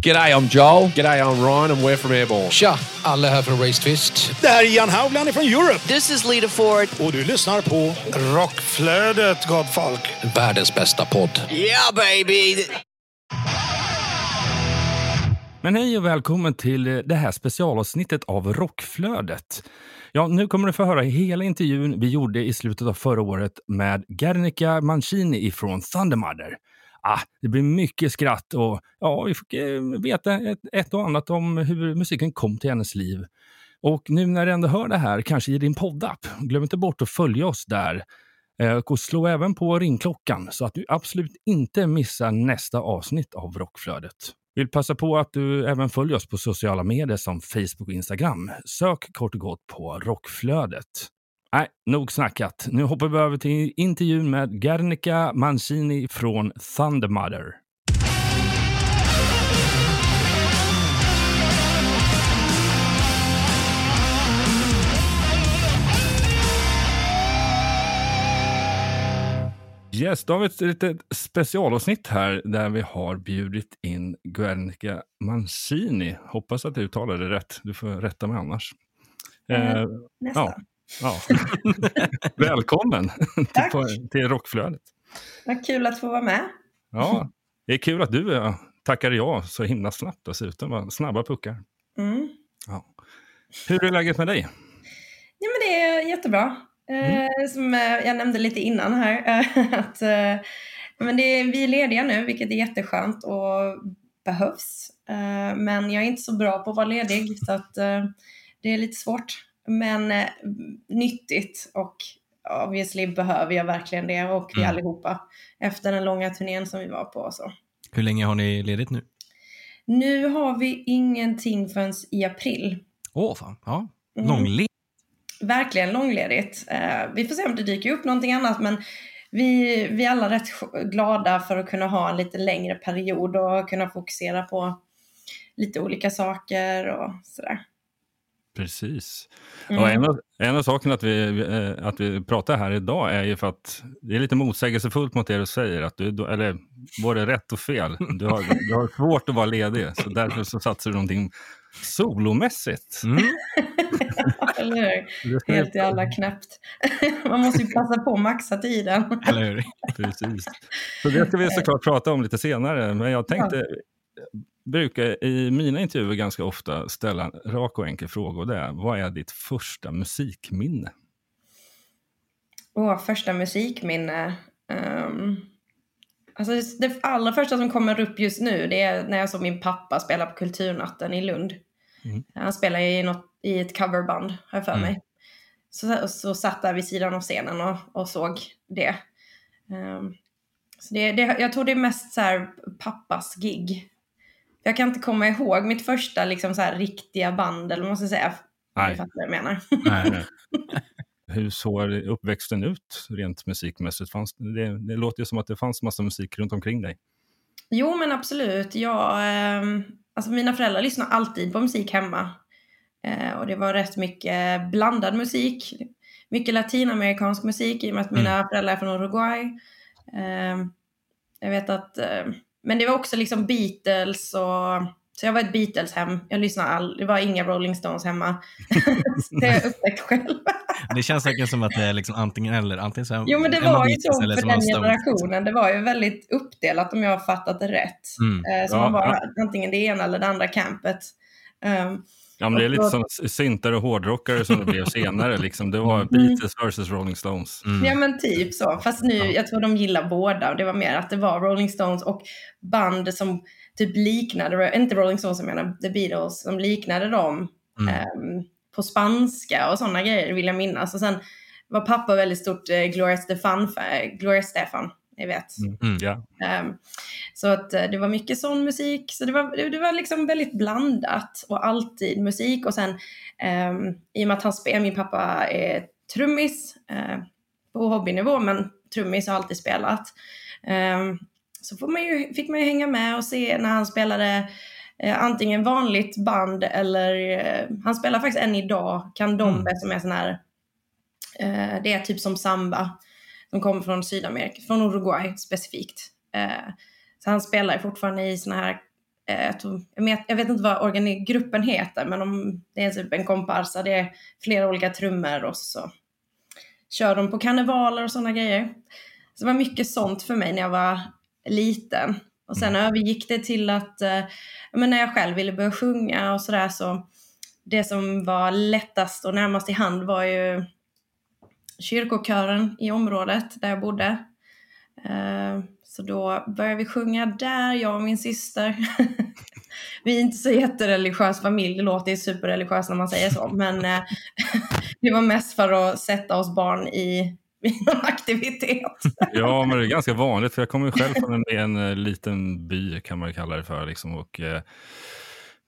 G'day, I'm Joel. G'day, I'm Ryan and we're from Airborne. Tja, alla här från Race Twist. Det här är Ian Haugland från Europe. This is Lita Ford. Och du lyssnar på Rockflödet, gott folk. Världens bästa podd. Yeah, baby! Men hej och välkommen till det här specialavsnittet av Rockflödet. Ja, nu kommer du få höra hela intervjun vi gjorde i slutet av förra året med Gernika Mancini ifrån Thundermother. Ah, det blir mycket skratt och ja, vi fick eh, veta ett, ett och annat om hur musiken kom till hennes liv. Och nu när du ändå hör det här, kanske i din poddapp, glöm inte bort att följa oss där. Eh, Och slå även på ringklockan så att du absolut inte missar nästa avsnitt av Rockflödet. Vill passa på att du även följer oss på sociala medier som Facebook och Instagram. Sök kort och gott på Rockflödet. Nej, nog snackat. Nu hoppar vi över till intervjun med Gernika Mancini från Thundermother. Yes, då har vi ett litet specialavsnitt här där vi har bjudit in Guernica Mancini. Hoppas att jag uttalade det rätt. Du får rätta mig annars. Eh, Nästan. Ja. Välkommen till, till Rockflödet. Vad kul att få vara med. Ja, det är kul att du eh, tackade ja så himla snabbt dessutom. Snabba puckar. Mm. Ja. Hur är läget med dig? Ja, men det är jättebra. Mm. Eh, som eh, jag nämnde lite innan här, eh, att eh, men det är, vi är lediga nu, vilket är jätteskönt och behövs. Eh, men jag är inte så bra på att vara ledig, så att eh, det är lite svårt. Men eh, nyttigt och obviously behöver jag verkligen det och vi Mm. allihopa efter den långa turnén som vi var på. Så. Hur länge har ni ledigt nu? Nu har vi ingenting förrän i april. Åh, fan. Ja. Mm. Långledigt. verkligen långledigt. Eh, vi får se om det dyker upp någonting annat men vi, vi är alla rätt glada för att kunna ha en lite längre period och kunna fokusera på lite olika saker och sådär. Precis. Mm. Och en, av, en av sakerna att vi, eh, att vi pratar här idag är ju för att det är lite motsägelsefullt mot det du säger. Att du, eller både rätt och fel. Du har, du har svårt att vara ledig, så därför så satsar du någonting solomässigt. Mm. Eller hur? Helt jävla knäppt. Man måste ju passa på att maxa tiden. Eller hur? Precis. Så det ska vi såklart prata om lite senare. Men jag tänkte, brukar i mina intervjuer ganska ofta ställa en rak och enkel fråga. Och det är, vad är ditt första musikminne? Åh, första musikminne. Um, alltså det allra första som kommer upp just nu det är när jag såg min pappa spela på Kulturnatten i Lund. Mm. Han spelar i, något, i ett coverband, har jag för Mm. mig. Så, så satt där vid sidan av scenen och, och såg det. Ehm, så det, det. Jag tror det är mest så här pappas gig. Jag kan inte komma ihåg mitt första liksom så här riktiga band, eller vad man ska säga. Nej. Fattar vad jag menar. Nej. Hur såg uppväxten ut rent musikmässigt? Fanns, det, det låter ju som att det fanns massa musik runt omkring dig. Jo, men absolut. Jag, ehm, alltså mina föräldrar lyssnar alltid på musik hemma. Eh, och det var rätt mycket blandad musik. Mycket latinamerikansk musik i och med att mina föräldrar är från Uruguay. Ehm, jag vet att, ehm, men det var också liksom Beatles och så jag var ett Beatles-hem. Jag lyssnade all, det var inga Rolling Stones hemma. det har jag upptäckt själv. Det känns säkert som att det är liksom antingen eller. Antingen så Jo men det var ju så för den generationen. Det var ju väldigt uppdelat om jag har fattat det rätt. Mm. Eh, Så Ja, man var ja. antingen det ena eller det andra campet. Um, Ja, men det är lite Och- som syntare och hårdrockare som det blev senare. Liksom. Det var Mm. Beatles versus Rolling Stones. Mm. Ja men typ så. Fast nu, jag tror de gillar båda. Och det var mer att det var Rolling Stones och band som typ liknade, inte Rolling Stones jag menar, The Beatles, som liknade dem Mm. ehm, på spanska och sådana grejer vill jag minnas. Och sen var pappa väldigt stort eh, Gloria Stefan, Gloria Stefan, ni vet. Mm. Ja. Ehm, så att eh, det var mycket sån musik. Så det var, det, det var liksom väldigt blandat och alltid musik. Och sen ehm, i och med att han spelar, min pappa är trummis eh, på hobbynivå, men trummis har alltid spelat. Ehm, så får man ju, fick man ju hänga med och se när han spelade eh, antingen vanligt band eller eh, han spelar faktiskt än idag, Candombe som är sån här, eh, det är typ som samba som kommer från Sydamerika, från Uruguay specifikt. Eh, så han spelar fortfarande i såna här eh, jag, vet, jag vet inte vad organi- gruppen heter, men de, det är typ en komparsa, det är flera olika trummor och så kör de på karnevaler och sådana grejer. Så det var mycket sånt för mig när jag var liten. Och sen övergick det till att, eh, men när jag själv ville börja sjunga och sådär så, det som var lättast och närmast i hand var ju kyrkokören i området där jag bodde. Eh, så då började vi sjunga där, jag och min syster. vi är inte så jättereligiös familj, det låter ju superreligiöst när man säger så, men eh, det var mest för att sätta oss barn i någon aktivitet. Ja, men det är ganska vanligt, för jag kommer ju själv från en, en eh, liten by, kan man ju kalla det för. Liksom, och, eh,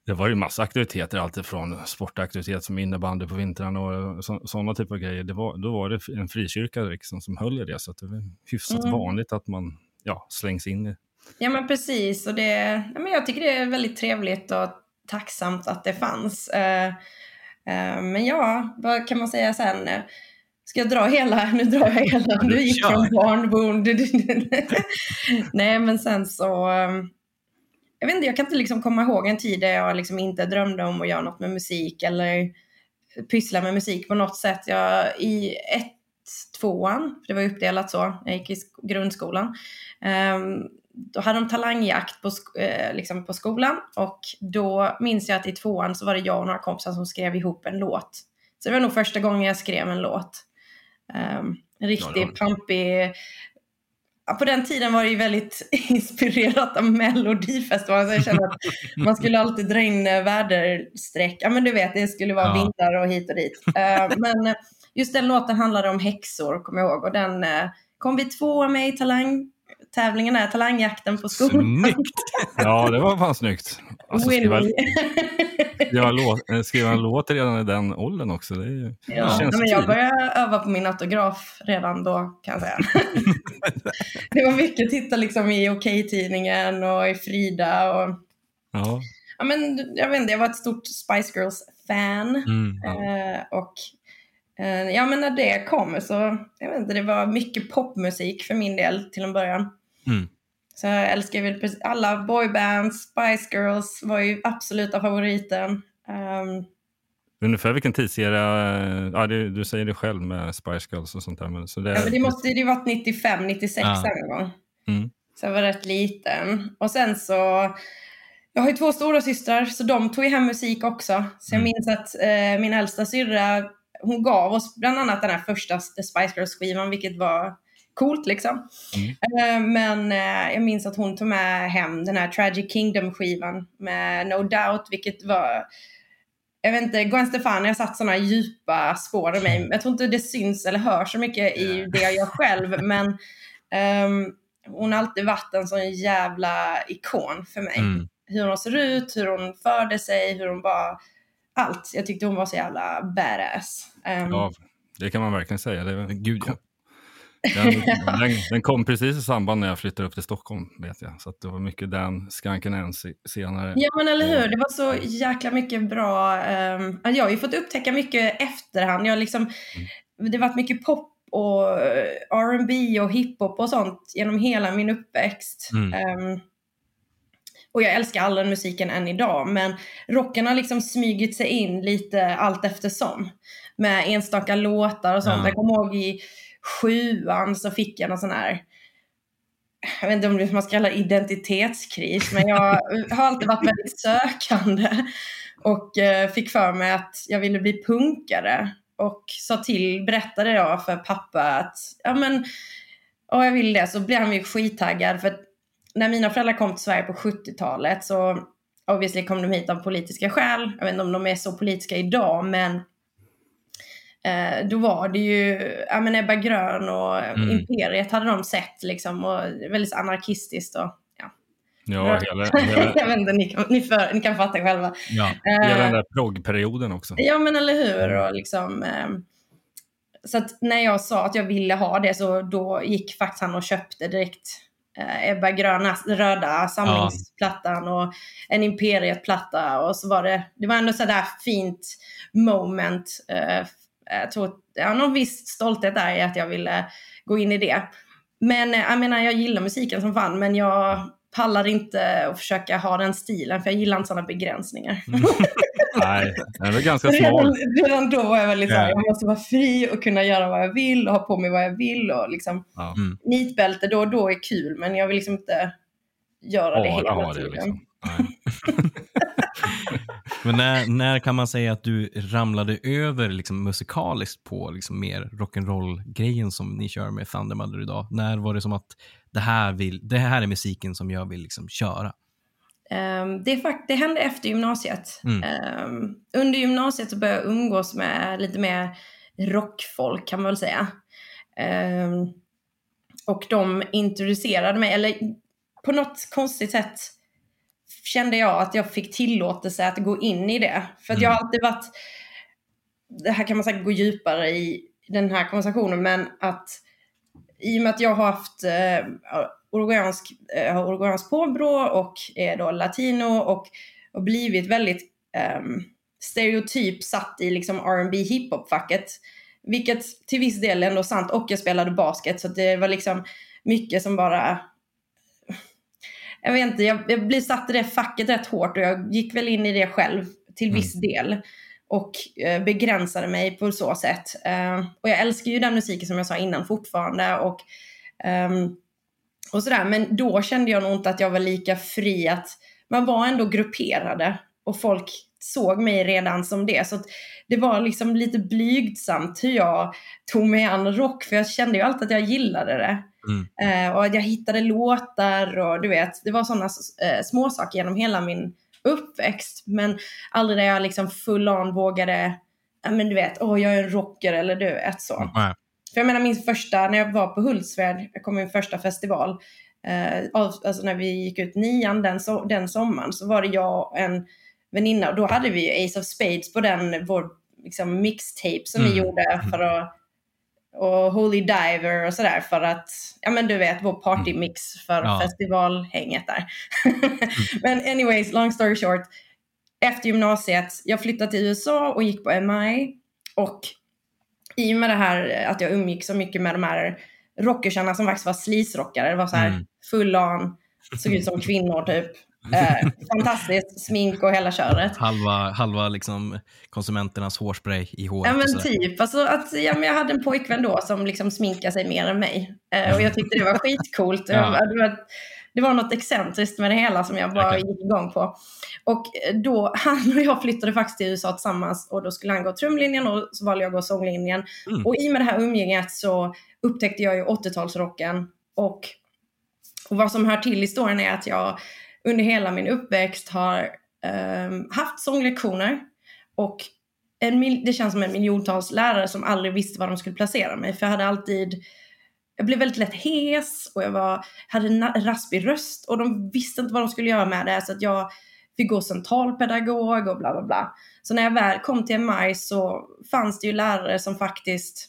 det var ju massa aktiviteter, alltifrån sportaktivitet som innebandy på vintrarna och så, sådana typer av grejer. Det var, då var det en frikyrka liksom, som höll i det, så det var hyfsat Mm. vanligt att man ja, slängs in i Ja men precis, och det, ja, men jag tycker det är väldigt trevligt och tacksamt att det fanns. Eh, eh, men ja, vad kan man säga sen? Eh, Ska jag dra hela? Nu drar jag hela. du Du gick från barnbond. Nej men sen så, eh, jag vet inte, jag kan inte liksom komma ihåg en tid där jag liksom inte drömde om att göra något med musik eller pyssla med musik på något sätt. Jag, I ett, tvåan, för det var uppdelat så, jag gick i sk- grundskolan, ehm, då hade de talangjakt på, eh, liksom på skolan och då minns jag att i tvåan så var det jag och några kompisar som skrev ihop en låt. Så det var nog första gången jag skrev en låt. Um, en riktigt Ja, pampig... På den tiden var det ju väldigt inspirerat av Melodifestivalen så jag kände att man skulle alltid dra in eh, väderstreck. Ja men du vet, det skulle vara Ja. vindar och hit och dit. Eh, men eh, just den låten handlade om häxor, kommer jag ihåg. Och den kom vi tvåa med i talangtävlingen, där, talangjakten på skolan. Snyggt! Ja, det var fan snyggt. Alltså, skriva, skriva, en låt, eh, skriva en låt redan i den åldern också. Det, är ju, det Ja, känns men jag började öva på min autograf redan då kan jag säga. det var mycket att titta liksom i Okej-tidningen och i Frida. Och, Ja. ja, men, jag vet inte, jag var ett stort Spice Girls-fan. Mm. Eh, och eh, ja, men när det kom så, jag vet inte, det var mycket popmusik för min del till en början. Mm. Så jag älskar väl alla boybands, Spice Girls var ju absoluta favoriten. Um, Ungefär vilken tidsserie, ja, det, du säger det själv med Spice Girls och sånt där. Men, så det, ja, men det måste ju varit 95, 96 Ja. en gång. Mm. Så jag var rätt liten. Och sen så, jag har ju två stora systrar så de tog ju hem musik också. Så jag Mm. minns att eh, min äldsta syrra, hon gav oss bland annat den här första Spice Girls-skivan, vilket var coolt liksom. Eh, men eh, jag minns att hon tog med hem den här Tragic Kingdom-skivan med No Doubt, vilket var jag vet inte, Gwen Stefani har satt sådana djupa spår i mig. Jag tror inte det syns eller hörs så mycket i det jag gör själv, men ehm, hon har alltid varit en sån jävla ikon för mig. Mm. Hur hon ser ut, hur hon förde sig, hur hon var... Allt. Jag tyckte hon var så jävla badass. Ehm, Ja, det kan man verkligen säga. Det, Gud, ja. den, den, den kom precis i samband när jag flyttade upp till Stockholm, vet jag. Så att det var mycket den skanken än se- senare. Ja men eller hur, det var så jäkla mycket bra. Um, jag har ju fått upptäcka mycket efterhand. Jag liksom, Det har varit mycket pop och eh, R&B och hiphop och sånt genom hela min uppväxt. Mm. Ehm, och jag älskar all den musiken än idag. Men rocken har liksom smugit sig in lite allt eftersom. Med enstaka låtar och sånt. Ja. Jag kommer ihåg i sjuan så fick jag någon sån här jag vet inte om det man ska kalla det identitetskris, men jag har alltid varit väldigt sökande och eh, fick för mig att jag ville bli punkare och sa till, berättade jag för pappa att ja men, ja, jag vill det, så blev han ju skittaggad för när mina föräldrar kom till Sverige på 70-talet så obviously kom de hit av politiska skäl. Jag vet inte om de är så politiska idag, men eh, då var det ju ja, men Ebba Grön och Mm. Imperiet hade de sett liksom och väldigt anarkistiskt och ja. Ja, hela, hela, jag vet inte, ni kan, ni, för, ni kan fatta själva. Ja. hela den Eh, där proggperioden också. Ja men eller hur. Och liksom, ehm, så när jag sa att jag ville ha det så då gick faktiskt han och köpte direkt eh, Ebba Gröna röda samlingsplattan och en Imperiet-platta och så var det, det var ändå sådär fint moment. Eh, jag tror, jag har någon viss stolthet där i att jag ville gå in i det. Men eh, jag menar, jag gillar musiken som fan, men jag pallar inte att försöka ha den stilen, för jag gillar inte sådana begränsningar. Nej, det är ganska redan, smal. redan då var jag väldigt såhär, Ja. jag måste vara fri och kunna göra vad jag vill och ha på mig vad jag vill. Och liksom, Ja. Mm. nitbälte då och då är kul, men jag vill liksom inte göra det Bara hela ha det tiden. liksom. Men när, när kan man säga att du ramlade över liksom, musikaliskt på liksom, mer rock'n'roll-grejen som ni kör med Thundermother idag? När var det som att det här, vill, det här är musiken som jag vill liksom, köra? Ehm, det, fakt- det hände efter gymnasiet. Mm. Ehm, under gymnasiet så började jag umgås med lite mer rockfolk kan man väl säga. Ehm, och de introducerade mig, eller på något konstigt sätt kände jag att jag fick tillåtelse att gå in i det. För att jag har alltid varit, det här kan man säkert gå djupare i den här konversationen, men att i och med att jag har haft eh, uruguayansk, eh, påbrå och är då latino och, och blivit väldigt um, stereotyp satt i liksom R&B hiphop-facket. Vilket till viss del är ändå sant och jag spelade basket så det var liksom mycket som bara jag vet inte, jag, jag blev satt i det facket rätt hårt och jag gick väl in i det själv till viss del. Och eh, begränsade mig på så sätt. Eh, och jag älskar ju den musiken som jag sa innan fortfarande. Och, ehm, och sådär. Men då kände jag nog inte att jag var lika fri att man var ändå grupperade. Och folk såg mig redan som det. Så det var liksom lite blygsamt hur jag tog mig an rock. För jag kände ju alltid att jag gillade det. Eh, och att jag hittade låtar och du vet, det var sådana eh, småsaker genom hela min uppväxt. Men aldrig där jag liksom full on vågade, men du vet, åh jag är en rocker eller du vet så. Nej. För jag menar min första, när jag var på Hultsfred, jag kom min första festival, eh, alltså när vi gick ut nian den, so den sommaren så var det jag och en väninna och då hade vi Ace of Spades på den, vår liksom, mixtape som vi Mm. gjorde för att och Holy Diver och sådär för att, ja men du vet, vår partymix för Ja. festivalhänget där. men anyways, long story short. Efter gymnasiet, jag flyttade till USA och gick på MI. Och i och med det här att jag umgick så mycket med de här rockersarna som faktiskt var sleaze-rockare. Det var så här Mm. full on, såg ut som kvinnor typ. Eh, fantastiskt, smink och hela köret. Halva, halva liksom, konsumenternas hårspray i håret. Ja men typ, alltså att ja, men jag hade en pojkvän då som liksom sminkade sig mer än mig. Eh, och jag tyckte det var skitcoolt. Ja. Jag- det, var, det var något excentriskt med det hela som jag bara Verkligen. gick igång på. Och eh, då, han och jag flyttade faktiskt till USA tillsammans och då skulle han gå trumlinjen och så valde jag att gå sånglinjen. Mm. Och i med det här umgänget så upptäckte jag ju 80-talsrocken och, och vad som hör till historien är att jag under hela min uppväxt har ehm, haft sånglektioner och en det känns som en miljontals lärare som aldrig visste var de skulle placera mig. För jag hade alltid, jag blev väldigt lätt hes och jag var, hade en raspig röst och de visste inte vad de skulle göra med det. Så att jag fick gå centralpedagog och bla bla bla. Så när jag väl kom till MI så fanns det ju lärare som faktiskt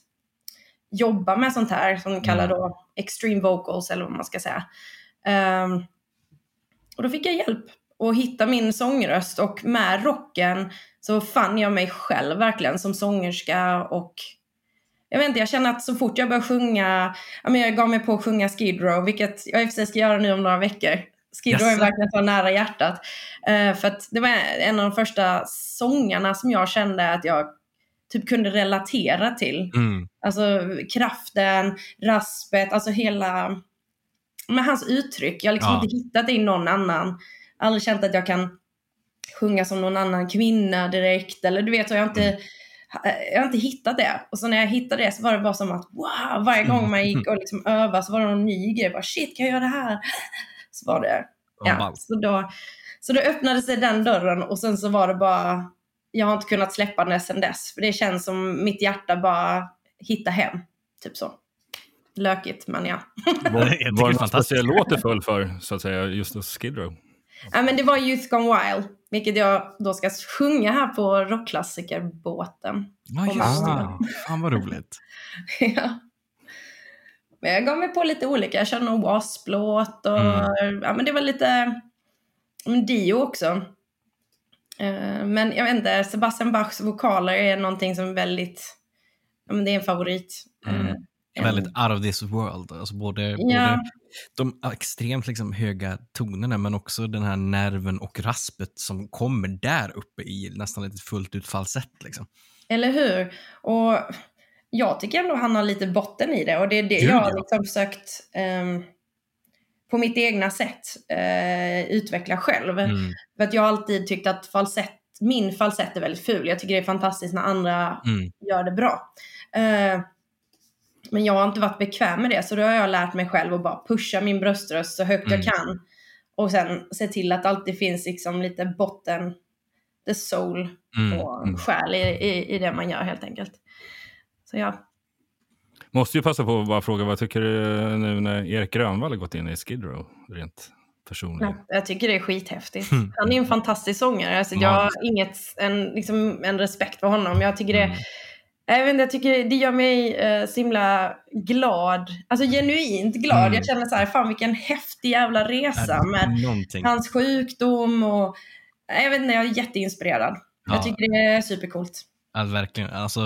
jobbar med sånt här som de kallar då extreme vocals eller vad man ska säga. Ehm, och då fick jag hjälp att hitta min sångröst och med rocken så fann jag mig själv verkligen som sångerska och jag vet inte, jag känner att så fort jag började sjunga, ja, men jag gav mig på att sjunga Skid Row, vilket jag i och för sig ska göra nu om några veckor. Skid Row är Jaså? verkligen så nära hjärtat. Eh, för det var en av de första sångarna som jag kände att jag typ kunde relatera till. Mm. Alltså kraften, raspet, alltså hela... Men hans uttryck. Jag har liksom Ja. inte hittat det i någon annan. Aldrig känt att jag kan sjunga som någon annan kvinna direkt. Eller du vet, jag har inte, jag har inte hittat det. Och så när jag hittade det så var det bara som att wow, varje gång man gick och liksom övade så var det någon ny grej. Bara, Shit, kan jag göra det här? Så var det. Ja, så, då, så då öppnade sig den dörren och sen så var det bara, jag har inte kunnat släppa den sen dess. För det känns som mitt hjärta bara hitta hem. Typ så. Lökigt, men ja. Var, det var är det någon fantastiskt. speciell låt du föll för, så att säga, just hos Skid Row? ja men det var Youth Gone Wild, vilket jag då ska sjunga här på rockklassikerbåten. Ja, just det. Fan vad roligt. ja. Men jag gav mig på lite olika. Jag körde någon Wasp-låt och ja, men det var lite men Dio också. Eh, Men jag vet inte, Sebastian Bachs vokaler är någonting som är väldigt, ja men det är en favorit. Mm. Väldigt out of this world. Alltså både, Ja. både de extremt liksom höga tonerna, men också den här nerven och raspet som kommer där uppe i nästan ett fullt ut falsett. Liksom. Eller hur? Och jag tycker ändå han har lite botten i det och det är det Gud, jag har liksom försökt ehm, på mitt egna sätt eh, utveckla själv. Mm. För att jag har alltid tyckt att falsett, min falsett är väldigt ful. Jag tycker det är fantastiskt när andra Mm. gör det bra. Eh, men jag har inte varit bekväm med det så då har jag lärt mig själv att bara pusha min bröströst så högt jag Mm. kan. Och sen se till att det alltid finns liksom lite botten, the soul Mm. och mm. själ i, i, i det man gör helt enkelt. Så ja, Måste ju passa på att bara fråga, vad tycker du nu när Erik Grönvall har gått in i Skid Row? Rent personligen. jag, jag tycker det är skithäftigt. Mm. Han är en fantastisk sångare. Alltså, jag har inget, en, liksom, en respekt för honom. Jag tycker det Mm. Jag, inte, jag tycker det gör mig eh, så himla glad. Alltså genuint glad. Mm. Jag känner så här, fan vilken häftig jävla resa med Någonting. hans sjukdom och jag vet inte, jag är jätteinspirerad. Ja. Jag tycker det är supercoolt. Ja, verkligen. Alltså,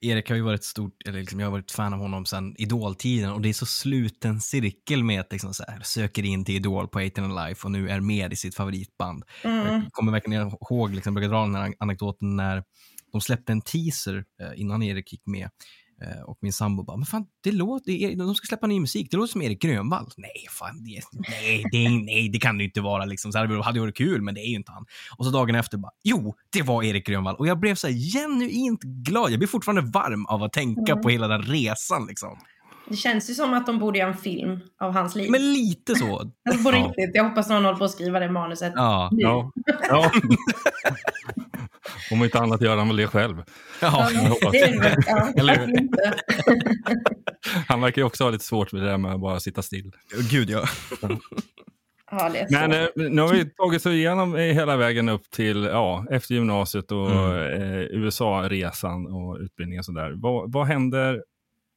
Erik har ju varit stort, eller liksom, jag har varit fan av honom sedan Idol-tiden och det är så sluten cirkel med att liksom, så här, söker in till Idol på 18 Life och nu är med i sitt favoritband. Mm. Jag kommer verkligen ihåg, liksom, brukar dra den här anekdoten när de släppte en teaser eh, innan Erik gick med. Eh, och min sambo bara, men fan, det låter, de ska släppa ny musik, det låter som Erik Grönvall. Nej, fan, det, nej, det, nej, det kan det inte vara. Liksom. Så här, hade varit kul, men det är ju inte han. Och så dagen efter bara, jo, det var Erik Grönvall. Och jag blev så här genuint glad. Jag blir fortfarande varm av att tänka Mm. på hela den resan. Liksom. Det känns ju som att de borde göra en film av hans liv. Men lite så. alltså, på Ja. riktigt. Jag hoppas någon håller på att skriva det manuset. Ja, nu. Ja. ja. Om inte annat gör han väl det själv. ja. Ja, hoppas. det. Ja, Eller hur? Han verkar ju också ha lite svårt med det där med att bara sitta still. gud ja. Ja, Men eh, nu har vi tagit oss igenom hela vägen upp till ja, efter gymnasiet och Mm. eh, USA-resan och utbildningen och sådär. Vad, vad händer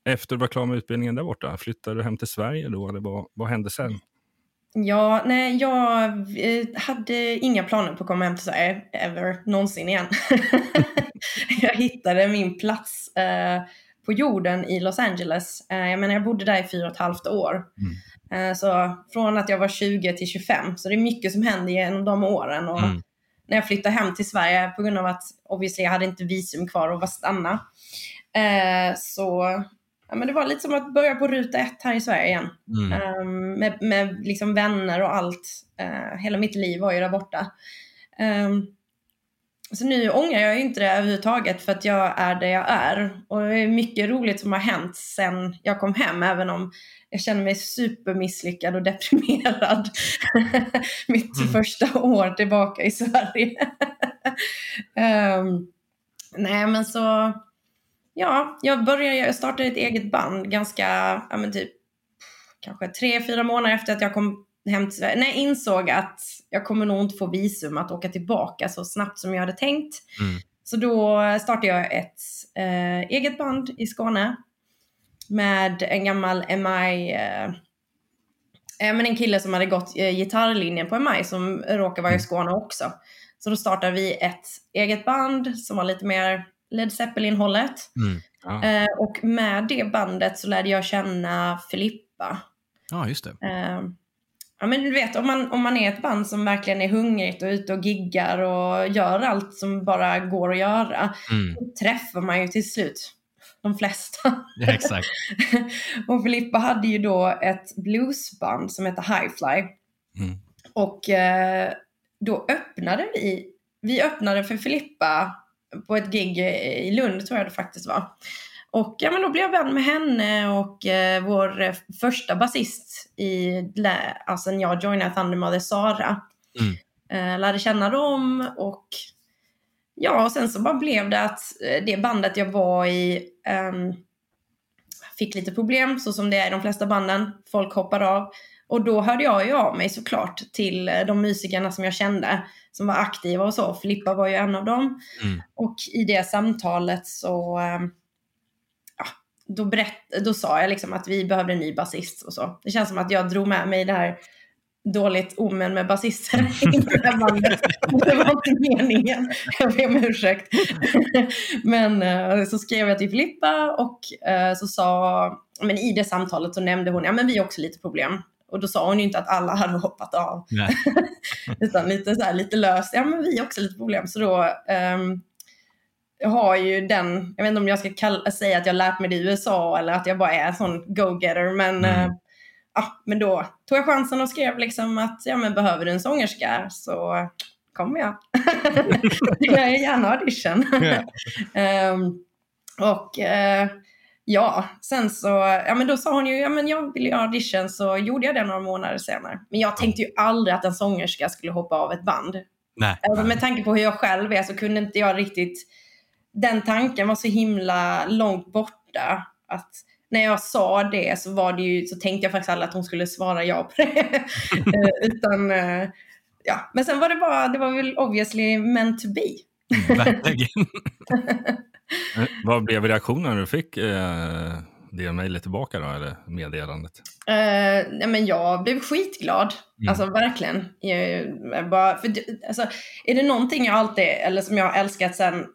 efter du var klar med utbildningen där borta? Flyttar du hem till Sverige då eller vad, vad hände sen? Ja, nej, jag eh, hade inga planer på att komma hem till Sverige, ever, någonsin igen. jag hittade min plats eh, på jorden i Los Angeles. Eh, jag menar, jag bodde där i fyra och ett halvt år. Eh, så från att jag var 20 till 25, så det är mycket som händer genom de åren. Och Mm. När jag flyttade hem till Sverige, på grund av att obviously, jag hade inte visum kvar och var stanna, eh, så ja, men det var lite som att börja på ruta ett här i Sverige igen. Mm. Um, med med liksom vänner och allt. Uh, hela mitt liv var ju där borta. Um, så nu ångrar jag inte det överhuvudtaget för att jag är där jag är. Och det är mycket roligt som har hänt sen jag kom hem, även om jag känner mig supermisslyckad och deprimerad mitt Mm. första år tillbaka i Sverige. um, nej men så, ja, jag började, jag startade ett eget band ganska, ja men typ kanske tre, fyra månader efter att jag kom hem till Sverige. Nej, insåg att jag kommer nog inte få visum att åka tillbaka så snabbt som jag hade tänkt. Mm. Så då startade jag ett eh, eget band i Skåne med en gammal MI, eh, men en kille som hade gått eh, gitarrlinjen på MI som råkar vara i Skåne också. Så då startade vi ett eget band som var lite mer Led Zeppelin-hållet. Mm. Ja. Eh, och med det bandet så lärde jag känna Filippa. Ja, just det. Eh, ja, men du vet, om man, om man är ett band som verkligen är hungrigt och ute och giggar och gör allt som bara går att göra, Mm. då träffar man ju till slut de flesta. Ja, exakt. och Filippa hade ju då ett bluesband som heter Highfly. Mm. Och eh, då öppnade vi, vi öppnade för Filippa på ett gig i Lund tror jag det faktiskt var. Och ja, men då blev jag vän med henne och eh, vår eh, första basist i, alltså när jag joinade Thunder Mother, Sara. Mm. Eh, lärde känna dem och ja, och sen så bara blev det att eh, det bandet jag var i ehm, fick lite problem, så som det är i de flesta banden. Folk hoppar av. Och då hörde jag ju av mig såklart till eh, de musikerna som jag kände, som var aktiva och så. Filippa var ju en av dem. Mm. Och i det samtalet så ehm, ja, då, berätt, då sa jag liksom att vi behövde en ny basist och så. Det känns som att jag drog med mig det här dåligt omen med basister i det här bandet. Det var inte meningen. Jag ber om ursäkt. Men eh, så skrev jag till Filippa och eh, så sa men i det samtalet så nämnde hon, ja men vi har också lite problem. Och då sa hon ju inte att alla hade hoppat av. Utan lite, så här, lite löst, ja men vi har också lite problem. Så då um, jag har ju den, jag vet inte om jag ska kalla, säga att jag lärt mig det i USA eller att jag bara är en sån go-getter. Men, Mm. uh, ja, men då tog jag chansen och skrev liksom att ja, men behöver du en sångerska så kommer jag. jag är gärna audition. Ehm, och eh, ja, sen så, ja men då sa hon ju, ja men jag vill göra audition, så gjorde jag det några månader senare. Men jag tänkte ju aldrig att en sångerska skulle hoppa av ett band. Nej. Alltså, med tanke på hur jag själv är så kunde inte jag riktigt, den tanken var så himla långt borta att när jag sa det så var det ju, så tänkte jag faktiskt aldrig att hon skulle svara ja på det. Eh, Utan, eh, ja. Men sen var det bara, det var väl obviously meant to be. Verkligen. Eh, Vad blev reaktionen när du fick eh, det mejlet tillbaka då, eller meddelandet? Uh, nej, men jag blev skitglad. Mm. Alltså verkligen. Jag, bara, för, alltså, är det någonting jag alltid, eller som jag har älskat sen,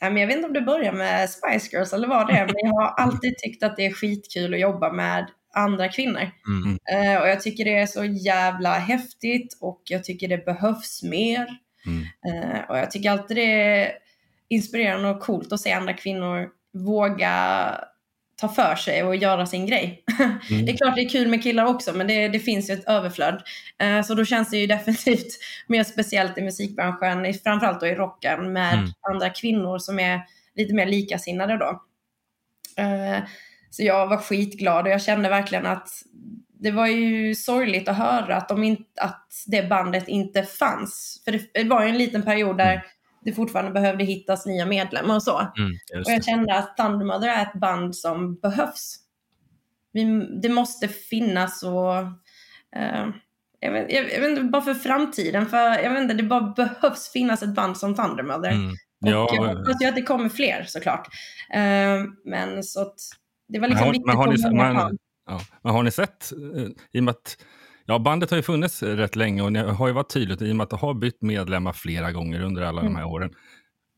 men jag vet inte om det börjar med Spice Girls eller vad det är, men jag har alltid tyckt att det är skitkul att jobba med andra kvinnor. Mm. Eh, och jag tycker det är så jävla häftigt och jag tycker det behövs mer. Mm. Eh, och jag tycker alltid det är inspirerande och coolt att se andra kvinnor våga ta för sig och göra sin grej. Mm. Det är klart det är kul med killar också men det, det finns ju ett överflöd. Eh, så då känns det ju definitivt mer speciellt i musikbranschen, framförallt då i rocken med Mm. andra kvinnor som är lite mer likasinnade då. Eh, så jag var skitglad och jag kände verkligen att det var ju sorgligt att höra att, de inte, att det bandet inte fanns. För det, det var ju en liten period där det fortfarande behövde hittas nya medlemmar och så. Just Och jag kände att Thundermother är ett band som behövs. Vi, det måste finnas och... eh, jag, vet, jag, jag vet inte, bara för framtiden. För jag vet inte, det bara behövs finnas ett band som Thundermother. Mm. Och Ja, jag hoppas ju att det kommer fler såklart. Eh, men så att det var liksom har- viktigt men har ni- men- plan. Ja. Men har ni sett, eh, i och med att ja, bandet har ju funnits rätt länge och det har ju varit tydligt i och med att det har bytt medlemmar flera gånger under alla Mm. de här åren.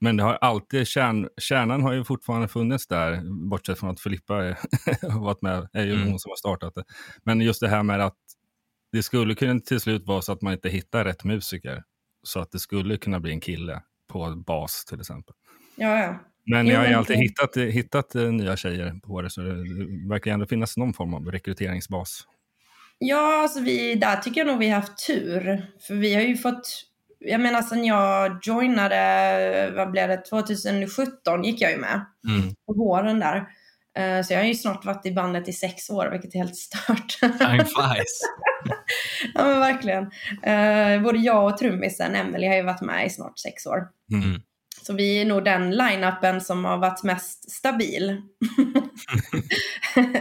Men det har alltid, kärn, kärnan har ju fortfarande funnits där, bortsett från att Filippa har varit med, är ju Mm. hon som har startat det. Men just det här med att det skulle kunna till slut vara så att man inte hittar rätt musiker. Så att det skulle kunna bli en kille på bas till exempel. Ja, ja. Men jag har ju alltid hittat, hittat eh, nya tjejer på det, så det verkar ändå finnas någon form av rekryteringsbas. Ja, alltså vi, där tycker jag nog vi har haft tur. För vi har ju fått, jag menar sen jag joinade, vad blev det, 2017 gick jag ju med. Mm. På våren där. Eh, Så jag har ju snart varit i bandet i sex år, vilket är helt stört. Time flies. ja men verkligen. Eh, Både jag och trummisen Emily har ju varit med i snart sex år. Mm. Så vi är nog den line-upen som har varit mest stabil.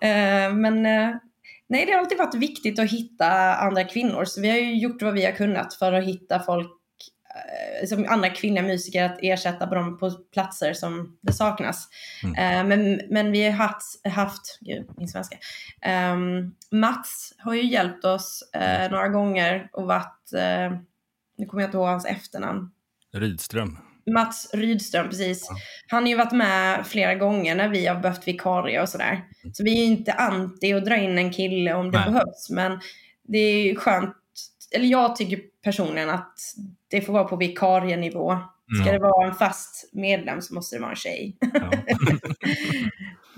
Eh, Men nej, det har alltid varit viktigt att hitta andra kvinnor. Så vi har ju gjort vad vi har kunnat för att hitta folk, eh, som andra kvinnliga musiker, att ersätta dem på platser som det saknas. Eh, Men, men vi har haft, haft gud, min svenska. Um, Mats har ju hjälpt oss eh, några gånger och varit, eh, nu kommer jag inte ihåg hans efternamn. Rydström. Mats Rydström, precis. Han har ju varit med flera gånger när vi har behövt vikarie och sådär. Så vi är ju inte anti att dra in en kille om det Nej. behövs. Men det är ju skönt, eller jag tycker personligen att det får vara på vikarienivå. Ska Mm. det vara en fast medlem så måste det vara en tjej. Ja.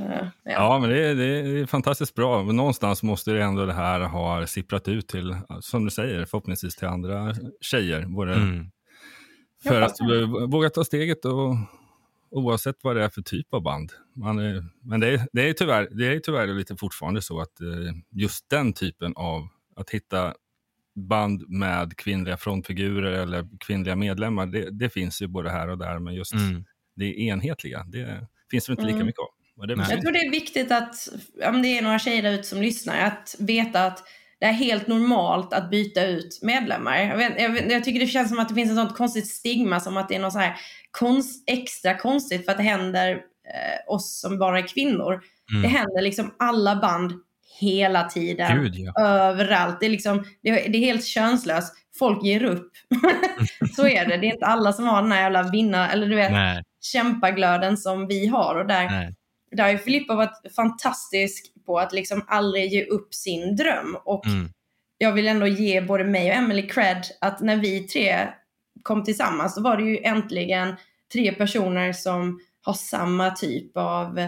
Ja. ja, men det är, det är fantastiskt bra. Men någonstans måste det ändå det här ha sipprat ut till, som du säger, förhoppningsvis till andra tjejer. Både Mm. För att våga ta steget och oavsett vad det är för typ av band. Man är, men det är, det, är tyvärr, det är tyvärr lite fortfarande så att eh, just den typen av att hitta band med kvinnliga frontfigurer eller kvinnliga medlemmar, det, det finns ju både här och där, men just Mm. det enhetliga, det finns det inte lika Mm. mycket av. Jag tror det är viktigt att, om det är några tjejer där ute som lyssnar, att veta att det är helt normalt att byta ut medlemmar. Jag, vet, jag, jag tycker det känns som att det finns ett sånt konstigt stigma som att det är något så här konst, extra konstigt för att det händer eh, oss som bara är kvinnor. Mm. Det händer liksom alla band hela tiden. Gud, ja. Överallt. Det är, liksom, det, det är helt könslöst. Folk ger upp. så är det. Det är inte alla som har den här jävla vinna, eller du vet, Nej, kämpaglöden som vi har. Och där, nej. där har ju Filippa varit fantastisk på att liksom aldrig ge upp sin dröm. Och Mm. jag vill ändå ge både mig och Emily cred att när vi tre kom tillsammans så var det ju äntligen tre personer som har samma typ av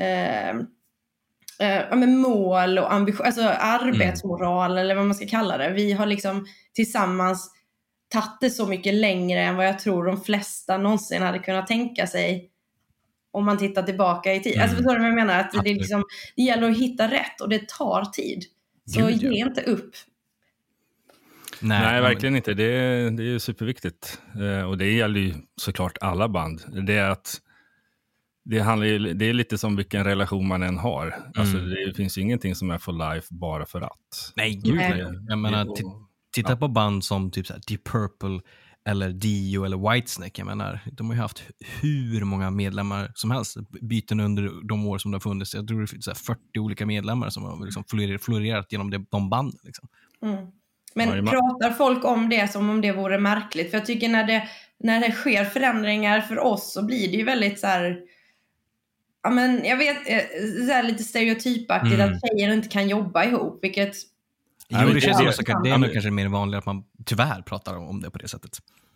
eh, eh, mål och ambition, alltså arbetsmoral eller vad man ska kalla det. Vi har liksom tillsammans tagit det så mycket längre än vad jag tror de flesta någonsin hade kunnat tänka sig om man tittar tillbaka i tid. Mm. Alltså förstår du vad jag menar? Att det, liksom, det gäller att hitta rätt och det tar tid. Så Gud, ja. ge inte upp. Nej, men- verkligen inte. Det är, det är ju superviktigt. Eh, och det gäller ju såklart alla band. Det är att det, handlar ju, det är lite som vilken relation man än har. Alltså, Mm. det finns ju ingenting som är for life bara för att. Nej, gud Nej. nej. Jag menar, titta på band som typ så här Deep Purple eller Dio eller Whitesnake. Jag menar, de har ju haft hur många medlemmar som helst. Byten under de år som det har funnits. Jag tror det finns så här 40 olika medlemmar som har liksom florerat, genom det, de banden. Liksom. Mm. Men pratar folk om det som om det vore märkligt? För jag tycker när det, när det sker förändringar för oss så blir det ju väldigt så här. Ja men jag vet, eh, så här lite stereotypaktigt Mm. att tjejer inte kan jobba ihop. Vilket, jo, det, det- känns det- ju säkert, det är nog kanske mer vanligt att man tyvärr pratar om det på det sättet.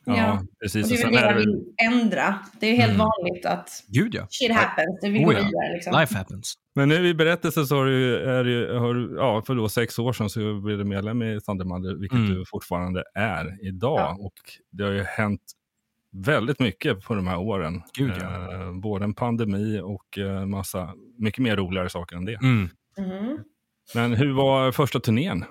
Ja, Ja. precis. och det är det jag vill ändra. Det är helt Mm. vanligt att Gud ja. shit happens, det vill Oh, gå ja. vidare liksom. Life happens. Men nu i berättelsen så har du, är du, har du ja, för då sex år sedan så blev du medlem i Thundermother, vilket Mm. du fortfarande är idag. Ja. Och det har ju hänt väldigt mycket på de här åren. Gud, ja. eh, både en pandemi och eh, massa, mycket mer roligare saker än det. Mm. Mhm. Men hur var första turnén?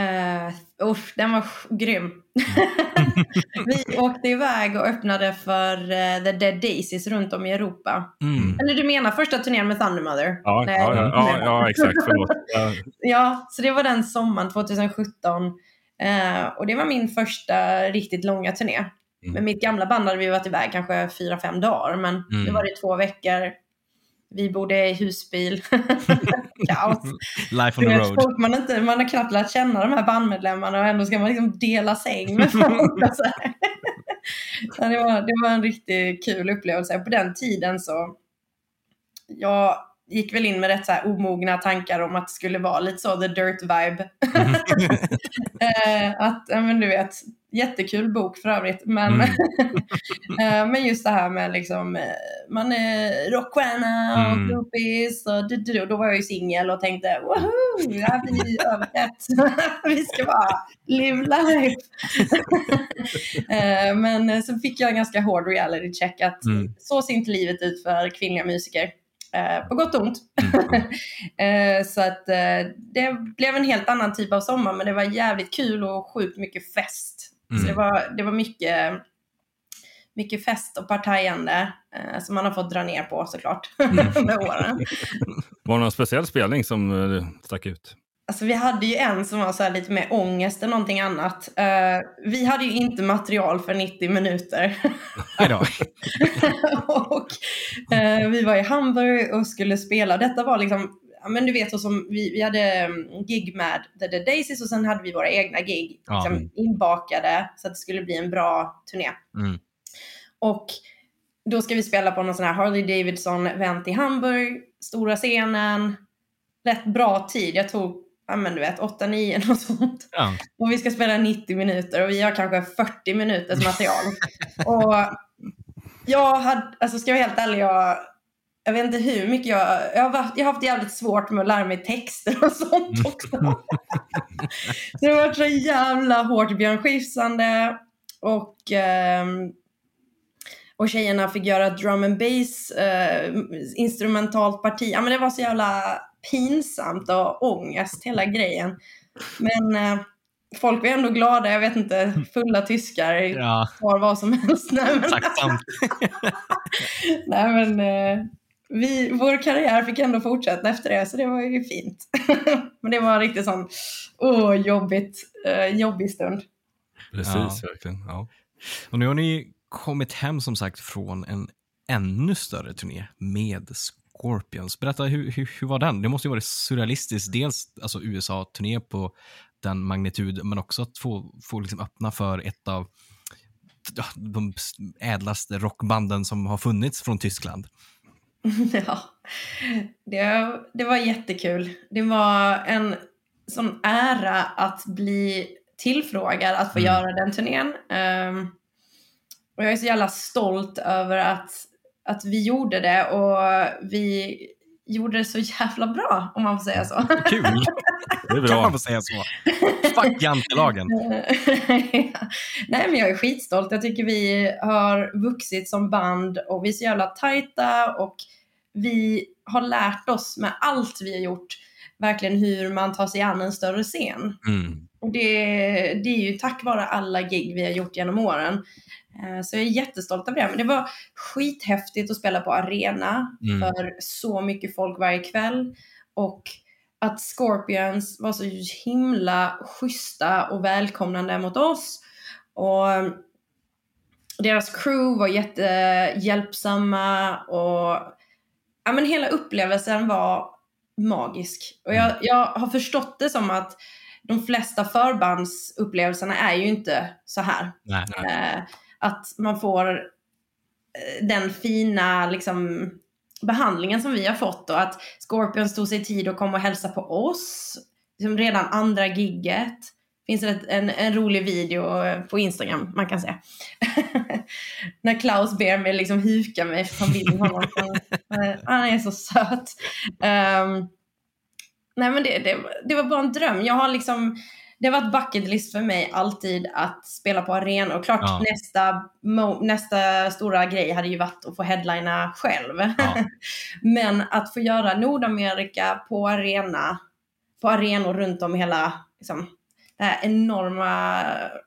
Uh, usch, den var grym. vi åkte iväg och öppnade för eh, The Dead Daisies runt om i Europa. Mm. Eller du menar första turnén med Thundermother? Ja, Nej, ja, ja, ja, ja exakt. Förlåt. Ja, så det var den sommaren 2017. Eh, och det var min första riktigt långa turné. Mm. Med mitt gamla band hade vi varit iväg kanske fyra, fem dagar. Men Mm. nu var det två veckor. Vi bodde i husbil. Kaos. Life on the road. folk man, inte, man har knappt lärt känna de här bandmedlemmarna och ändå ska man liksom dela säng med folk. och så här. ja, det, var, det var en riktigt kul upplevelse. På den tiden så jag gick väl in med rätt så här omogna tankar om att det skulle vara lite så the dirt vibe. Eh, att, men du vet, jättekul bok för övrigt. Men, Mm. eh, men just det här med liksom, eh, man är rockstjärna och Mm. groupies och du, du, då var jag ju singel och tänkte woho, det här blir överhett. Vi ska bara live life. Eh, men så fick jag en ganska hård reality check att Mm. så ser inte livet ut för kvinnliga musiker. På gott och ont. Mm. Så att det blev en helt annan typ av sommar men det var jävligt kul och sjukt mycket fest. Mm. Så det var, det var mycket, mycket fest och partajande eh, som man har fått dra ner på såklart med åren. Var det någon speciell spelning som eh, stack ut? Alltså vi hade ju en som var så lite mer ångest än någonting annat. Eh, vi hade ju inte material för 90 minuter. Och eh, vi var i Hamburg och skulle spela. Detta var liksom, ja, men du vet så som vi, vi hade mm, gig med The Dead Daisies och sen hade vi våra egna gig Ja. liksom, inbakade så att det skulle bli en bra turné. Mm. Och då ska vi spela på någon sån här Harley Davidson-event i Hamburg, stora scenen, rätt bra tid. Jag tog, ja men du vet, 8-9 och sånt. Ja. Och vi ska spela 90 minuter och vi har kanske 40 minuters material. och jag hade, alltså ska jag vara helt ärlig, jag, jag vet inte hur mycket jag, jag har, varit, jag har haft jävligt svårt med att lära mig texter och sånt också. så det har varit så jävla hårt Björn Skifsande och ehm, och tjejerna fick göra drum and bass, eh, instrumentalt parti. Ja, men det var så jävla pinsamt och ångest hela grejen. Men eh, folk var ändå glada, jag vet inte, fulla tyskar Ja, var vad som helst. Nej, men, nej, men eh, vi, vår karriär fick ändå fortsätta efter det, så det var ju fint. men det var en riktigt sån, åh, jobbigt, eh, jobbig stund. Precis, Ja. verkligen. Ja. Och nu har ni kommit hem som sagt från en ännu större turné med Scorpions. Berätta, hur, hur, hur var den? Det måste ju varit surrealistiskt. Dels alltså USA-turné på den magnitud, men också att få, få liksom öppna för ett av de ädlaste rockbanden som har funnits från Tyskland. ja, det, det var jättekul. Det var en sån ära att bli tillfrågad att få Mm. göra den turnén. Ehm, och jag är så jävla stolt över att, att vi gjorde det och vi gjorde det så jävla bra om man får säga så. Kul! Det är Kan bra. man få säga så? Fuck jantelagen. Nej men jag är skitstolt. Jag tycker vi har vuxit som band och vi är så jävla tajta och vi har lärt oss med allt vi har gjort verkligen hur man tar sig an en större scen. Mm. Och det, det är ju tack vare alla gig vi har gjort genom åren. Eh, Så jag är jättestolt över det. Men det var skithäftigt att spela på arena Mm. för så mycket folk varje kväll. Och att Scorpions var så himla schyssta och välkomnande mot oss. Och deras crew var jättehjälpsamma och ja, men hela upplevelsen var magisk. Och jag, jag har förstått det som att de flesta förbandsupplevelserna är ju inte så här. Nej. Eh, att man får eh, den fina liksom, behandlingen som vi har fått och att Scorpions tog sig tid att komma och hälsa på oss. Liksom redan andra gigget. Finns det ett, en, en rolig video på Instagram man kan se. När Klaus ber mig liksom huka mig för han vill honom. Han, är så söt. Ehm, nej men det, det, det var bara en dröm. Jag har liksom det har varit bucket list för mig alltid att spela på arena. Och klart Ja. nästa, nästa stora grej hade ju varit att få headlina själv. Ja. Men att få göra Nordamerika på arena, på arenor runt om hela, liksom, det här enorma,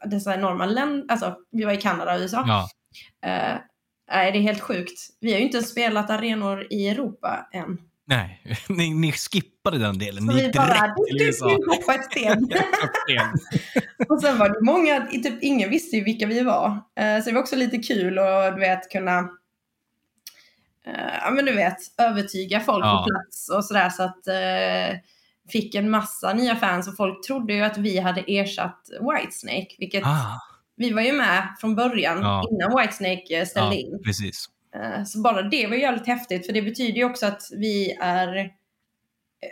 dessa enorma länder, alltså vi var i Kanada och USA. Ja. Eh, nej, det är helt sjukt. Vi har ju inte ens spelat arenor i Europa än. Nej, ni, ni skippade den delen. Så Ni vi gick bara, direkt till USA. hoppar ett steg. Och sen var det många, typ ingen visste ju vilka vi var. Eh, så det var också lite kul att du vet kunna eh, ja men du vet övertyga folk Ja. på plats och sådär så att eh, fick en massa nya fans och folk trodde ju att vi hade ersatt Whitesnake vilket Ah, vi var ju med från början Ja. innan Whitesnake eh, ställde ja, in. precis. Eh, Så bara det var ju jävligt häftigt för det betyder ju också att vi är,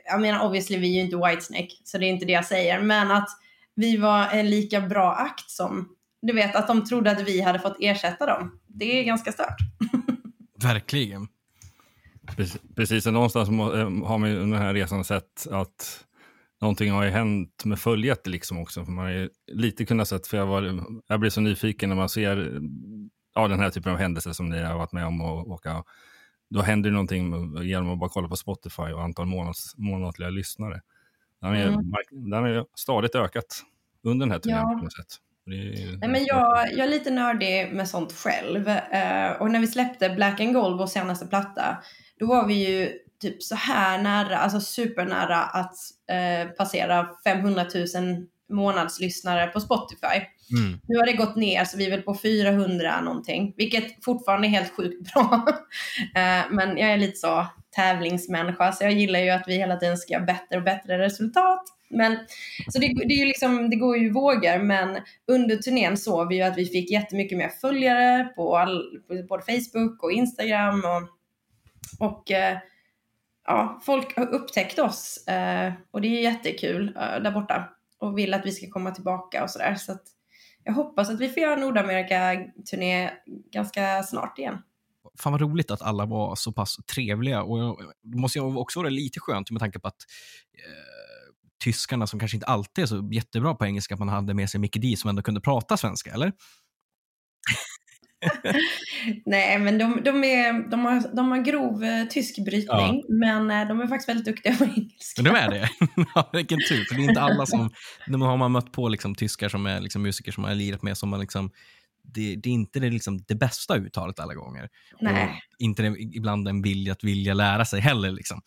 jag menar obviously vi är ju inte Whitesnake så det är inte det jag säger, men att vi var en lika bra akt som, du vet att de trodde att vi hade fått ersätta dem. Det är ganska stört. Verkligen. Precis, precis. och någonstans eh, har man ju under den här resan sett att någonting har ju hänt med följet liksom också. För man har ju lite kunnat sett, för jag, var, jag blir så nyfiken när man ser ja, den här typen av händelser som ni har varit med om och åka. Då händer det någonting genom att bara kolla på Spotify och antal månads, månatliga lyssnare. Den har ju Mm. ju stadigt ökat under den här turnén Ja. på något sätt. Nej, men jag, jag är lite nördig med sånt själv. Eh, och när vi släppte Black and Gold, vår senaste platta, då var vi ju typ så här nära, alltså supernära att eh, passera 500 000 månadslyssnare på Spotify. Mm. Nu har det gått ner så vi är väl på 400 någonting, vilket fortfarande är helt sjukt bra. Eh, Men jag är lite så tävlingsmänniska så jag gillar ju att vi hela tiden ska ha bättre och bättre resultat. Men, så det, det, är ju liksom, det går ju vågor men under turnén såg vi ju att vi fick jättemycket mer följare på, all, på både Facebook och Instagram och, och eh, ja, folk har upptäckt oss eh, och det är jättekul eh, där borta och vill att vi ska komma tillbaka och sådär. Så att jag hoppas att vi får göra Nordamerika-turné ganska snart igen. Fan vad roligt att alla var så pass trevliga. Och jag, det måste ju också vara lite skönt med tanke på att eh, tyskarna som kanske inte alltid är så jättebra på engelska, att man hade med sig Mickey D som ändå kunde prata svenska, eller? Nej, men de, de, är, de, har, de har grov eh, tysk brytning, men eh, de är faktiskt väldigt duktiga på engelska. De är det? ja, vilken tur, för det är inte alla som... När man har man mött på liksom, tyskar som är liksom, musiker som man har lirat med, som man liksom, det, det är inte det, liksom, det bästa uttalet alla gånger. Nej. Och inte det, ibland en vilja att vilja lära sig heller. Liksom.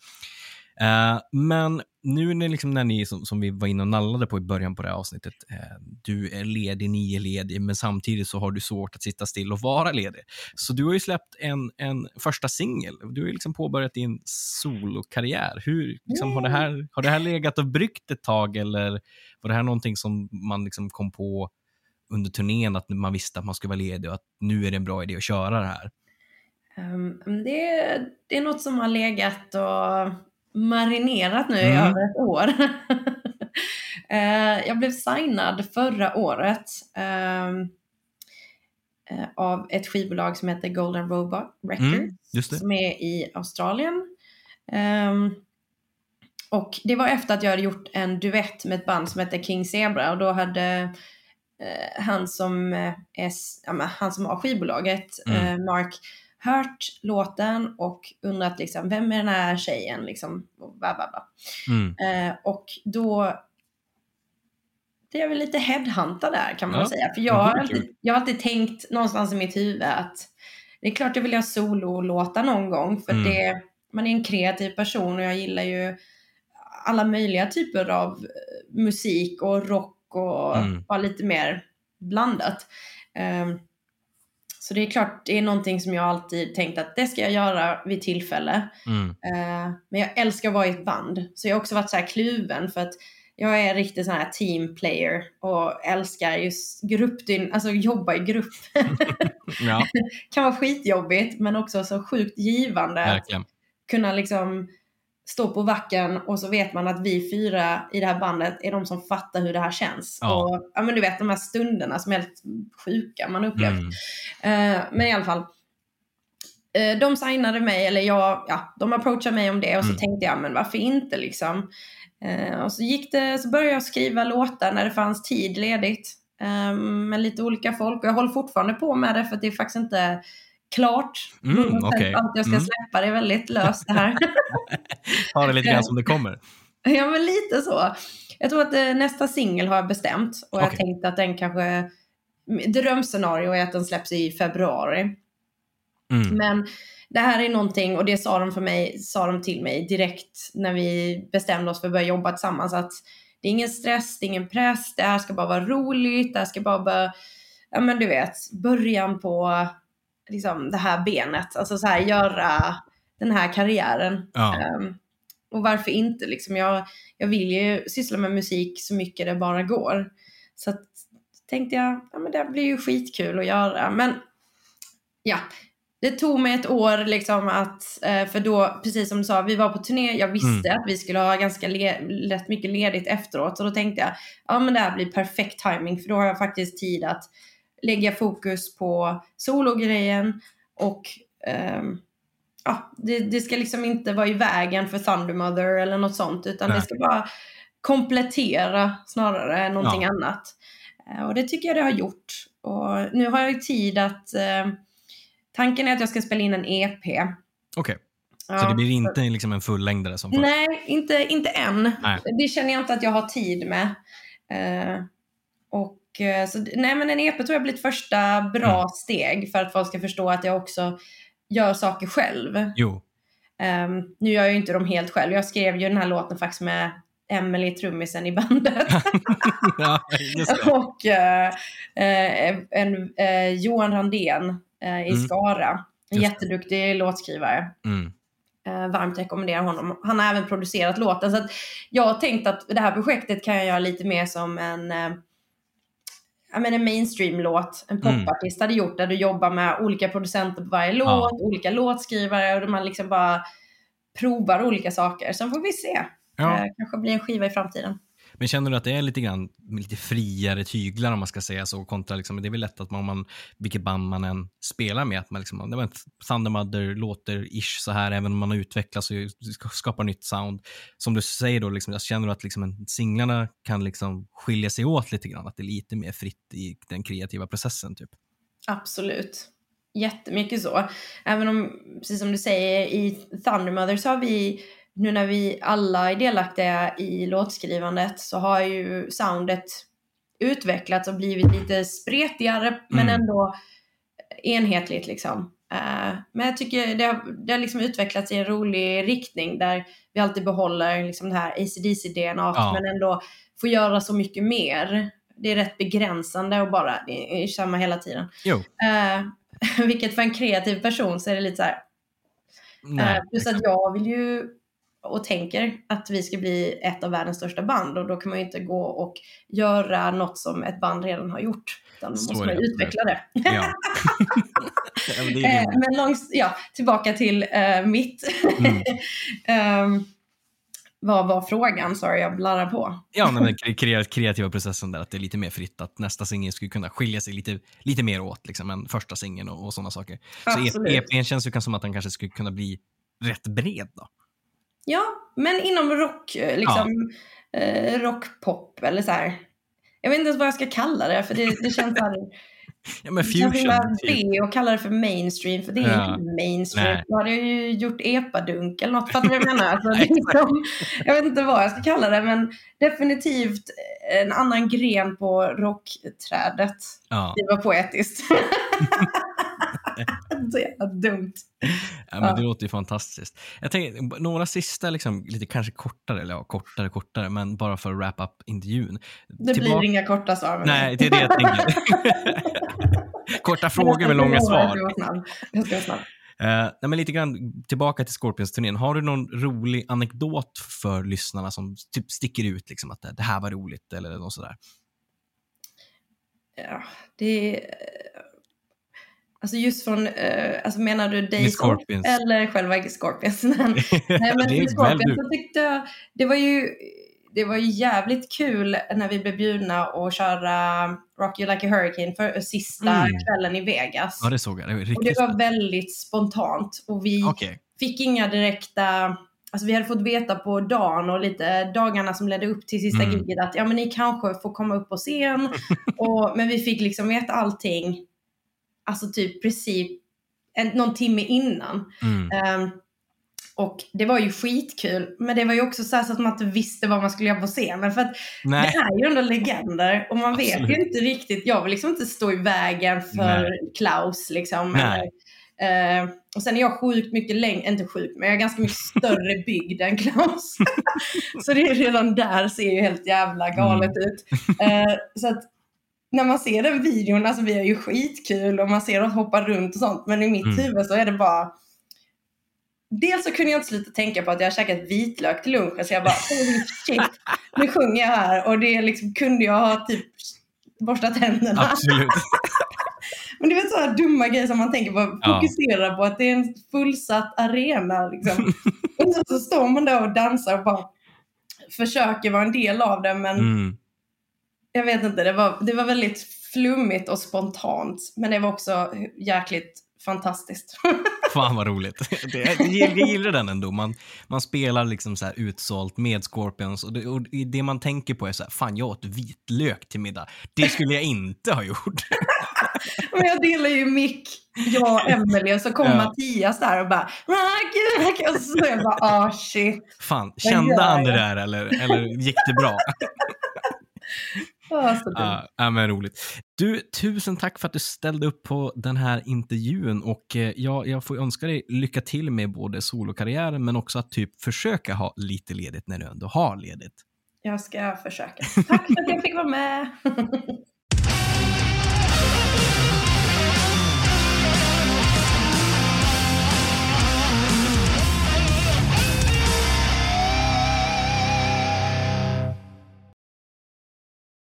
Eh, men nu när, liksom, när ni, som, som vi var inne och nallade på i början på det här avsnittet, eh, du är ledig, ni är ledig, men samtidigt så har du svårt att sitta still och vara ledig. Så du har ju släppt en, en första singel. Du har liksom påbörjat din solokarriär. Hur liksom, har, det här, har det här legat och bryggt ett tag eller var det här någonting som man liksom kom på under turnén, att man visste att man skulle vara ledig och att nu är det en bra idé att köra det här? Um, det, det är något som har legat och marinerat nu i Mm. över ett år. Eh, jag blev signad förra året ehm, eh, av ett skivbolag som heter Golden Robot Records Mm, som är i Australien. Ehm, och det var efter att jag hade gjort en duett med ett band som heter King Zebra och då hade eh, han, som, är, han som har skivbolaget, Mm. Mark, hört låten och undrat liksom, vem är den här tjejen? Liksom, och bla, bla, bla. Mm. Eh, och då det är väl lite headhuntad där kan man Ja. säga. För jag har, kul. alltid, jag har alltid tänkt någonstans i mitt huvud att det är klart jag vill göra sololåtar någon gång. För Mm. det, man är en kreativ person och jag gillar ju alla möjliga typer av eh, musik och rock och Mm. bara lite mer blandat. Ehm, så det är klart, det är någonting som jag alltid tänkt att det ska jag göra vid tillfälle. Mm. Eh, men jag älskar att vara i ett band. Så jag har också varit så här kluven för att jag är riktigt sån här team player och älskar just gruppdyn, alltså jobba i grupp. Ja, kan vara skitjobbigt men också så sjukt givande att verkligen. kunna liksom stå på backen och så vet man att vi fyra i det här bandet är de som fattar hur det här känns. Ja. Och ja, men du vet de här stunderna som är helt sjuka man upplevt. Mm. Eh, men i alla fall. Eh, de signade mig, eller jag, ja, de approachade mig om det och så Mm. tänkte jag, men varför inte liksom. Eh, och så gick det, så började jag skriva låtar när det fanns tid ledigt. eh, med lite olika folk och jag håller fortfarande på med det för att det är faktiskt inte klart. Mm, 100% okej. Allt jag ska Mm. släppa det är väldigt löst det här. Ta det lite grann som det kommer. ja men lite så. Jag tror att eh, nästa singel har jag bestämt och jag Okej. tänkte att den kanske, drömscenario är att den släpps i februari. Mm. Men det här är någonting, och det sa de, för mig, sa de till mig direkt när vi bestämde oss för att börja jobba tillsammans, att det är ingen stress, det är ingen press, det här ska bara vara roligt, det här ska bara vara, ja men du vet, början på liksom det här benet, alltså så här göra den här karriären. Ja. Ehm, och varför inte liksom, jag, jag vill ju syssla med musik så mycket det bara går. Så att, tänkte jag, ja men det blir ju skitkul att göra, men ja, det tog mig ett år liksom att, eh, för då, precis som du sa, vi var på turné, jag visste att vi skulle ha ganska le- rätt mycket ledigt efteråt. Så då tänkte jag, ja men det här blir perfekt timing för då har jag faktiskt tid att lägga fokus på sologrejen och ehm, ja, det, det ska liksom inte vara i vägen för Thunder Mother eller något sånt, utan Nej. det ska bara komplettera snarare än någonting Ja. annat. Eh, Och det tycker jag det har gjort. Och nu har jag ju tid att eh, Tanken är att jag ska spela in en EP. Okej, Ja, så det blir inte liksom en fullängdare som först? Nej, inte, inte än. Nej. Det känner jag inte att jag har tid med. Eh, och, så, nej, men en EP tror jag blir ett första bra Mm. steg för att folk ska förstå att jag också gör saker själv. Ehm, nu gör jag ju inte dem helt själv. Jag skrev ju den här låten faktiskt med Emily, trummisen i bandet. ja, och eh, eh, en, eh, Johan Randén eh, i Mm. Skara. En jätteduktig låtskrivare. Mm. Eh, varmt rekommenderar honom. Han har även producerat låten. Så jag har tänkt att det här projektet kan jag göra lite mer som en, eh, men en mainstream-låt. En Mm. popartist hade gjort där du jobbar med olika producenter på varje låt, Ja. olika låtskrivare och man liksom bara provar olika saker. Sen får vi se. Ja. Eh, kanske blir en skiva i framtiden. Men känner du att det är lite grann lite friare tyglar om man ska säga så kontra liksom, det är väl lätt att man, om man, vilket band man än spelar med, att man liksom, det var en Thunder Mother låter ish så här, även om man har utvecklats och skapar nytt sound. Som du säger då, liksom, jag känner att liksom singlarna kan liksom skilja sig åt lite grann, att det är lite mer fritt i den kreativa processen typ. Absolut. Jättemycket så. Även om, precis som du säger, i thundermother så har vi, nu när vi alla är delaktiga i låtskrivandet, så har ju soundet utvecklats och blivit lite spretigare, men Mm. ändå enhetligt liksom. Eh, men jag tycker det har, det har liksom utvecklats i en rolig riktning där vi alltid behåller liksom det här ACDC-DNA Ja. men ändå får göra så mycket mer. Det är rätt begränsande och bara det är samma hela tiden. Eh, vilket för en kreativ person så är det lite så här. Eh, plus att jag vill ju och tänker att vi ska bli ett av världens största band och då kan man ju inte gå och göra något som ett band redan har gjort. Utan då Så måste man utveckla det. Ja. Men Eh, men långs, ja, tillbaka till eh, mitt. Mm. Ehm, vad var frågan? Sorry, jag blarrar på. Ja, men den kre- kre- kreativa processen där, att det är lite mer fritt, att nästa singel skulle kunna skilja sig lite, lite mer åt liksom, än första singeln och, och sådana saker. Så Absolut. EPn känns ju som att den kanske skulle kunna bli rätt bred då. Ja, men inom rock, eh, liksom, eh, rockpop eller så här. Jag vet inte ens vad jag ska kalla det, för det, det känns så här, Ja, men fusion. Typ. B och kalla det för mainstream, för det är Ja. inte mainstream. Nej. Då hade jag ju gjort epadunk eller något, fattar du vad jag menar? Alltså, liksom, jag vet inte vad jag ska kalla det, men definitivt en annan gren på rockträdet. Ja. Det var poetiskt. så jävla dumt. Ja, men Det låter ju fantastiskt. Jag tänker, några sista, liksom, lite kanske kortare, eller ja, kortare, kortare, men bara för att wrap up intervjun. Det Tillbaka- blir inga korta svar med Nej, mig. det är det jag tänker. Korta frågor med långa svar. Jag ska vara snabb. Uh, nej, men lite grann tillbaka till Scorpions-turnén. Har du någon rolig anekdot för lyssnarna som typ sticker ut, liksom, att det, här var roligt eller något sådär? Ja, det. Alltså just från, eh, alltså menar du Off Scorpions. eller själva Scorpions? Nej, men det Scorpions så tyckte jag, det var ju det var ju jävligt kul när vi blev bjudna att köra Rock You Like a Hurricane för sista Mm. kvällen i Vegas. Ja, det såg jag. Det var och det var väldigt spontant och vi Okej. fick inga direkta, alltså vi hade fått veta på dagen och lite dagarna som ledde upp till sista Mm. giget att ja men ni kanske får komma upp på scen. och, men vi fick liksom veta allting, alltså typ precis en, någon timme innan. Mm. Ehm, och det var ju skitkul, men det var ju också så, att man inte visste vad man skulle göra på scenen. För att Nej. det är ju ändå legender och man vet Absolut. ju inte riktigt, jag vill liksom inte stå i vägen för Nej. Klaus liksom. Eller, eh, och sen är jag sjukt mycket längre, inte sjukt, men jag är ganska mycket större byggd än Klaus. så det är redan där ser ju helt jävla galet Mm. ut. Eh, så att när man ser den videon, alltså vi har ju skitkul och man ser oss hoppa runt och sånt, men i mitt Mm. huvud så är det bara Dels så kunde jag inte sluta tänka på att jag har käkat vitlök till lunchen så jag bara holy shit, nu sjunger jag här och det liksom kunde jag ha typ borstat tänderna. Absolut. Men det är så här dumma grejer som man tänker på, Ja. fokusera på att det är en fullsatt arena liksom. och så, så står man där och dansar och bara försöker vara en del av det men Mm. Jag vet inte, det var, det var väldigt flummigt och spontant men det var också jäkligt fantastiskt. Fan vad roligt. Det, jag, gillar- jag gillar den ändå. Man, man spelar liksom så här utsålt med Scorpions och det, och det man tänker på är så här, fan jag åt vitlök till middag. Det skulle jag inte ha gjort. Men jag delar ju mick, jag och Emelie, och så kom Ja. Mattias där och bara rock. Och så jag bara ah shit. Fan, kände han det där eller, eller gick det bra? Så. Ja, men roligt. Du, tusen tack för att du ställde upp på den här intervjun och eh, ja, jag får önska dig lycka till med både solokarriären men också att typ försöka ha lite ledigt när du ändå har ledigt. Jag ska försöka. Tack för att jag fick vara med.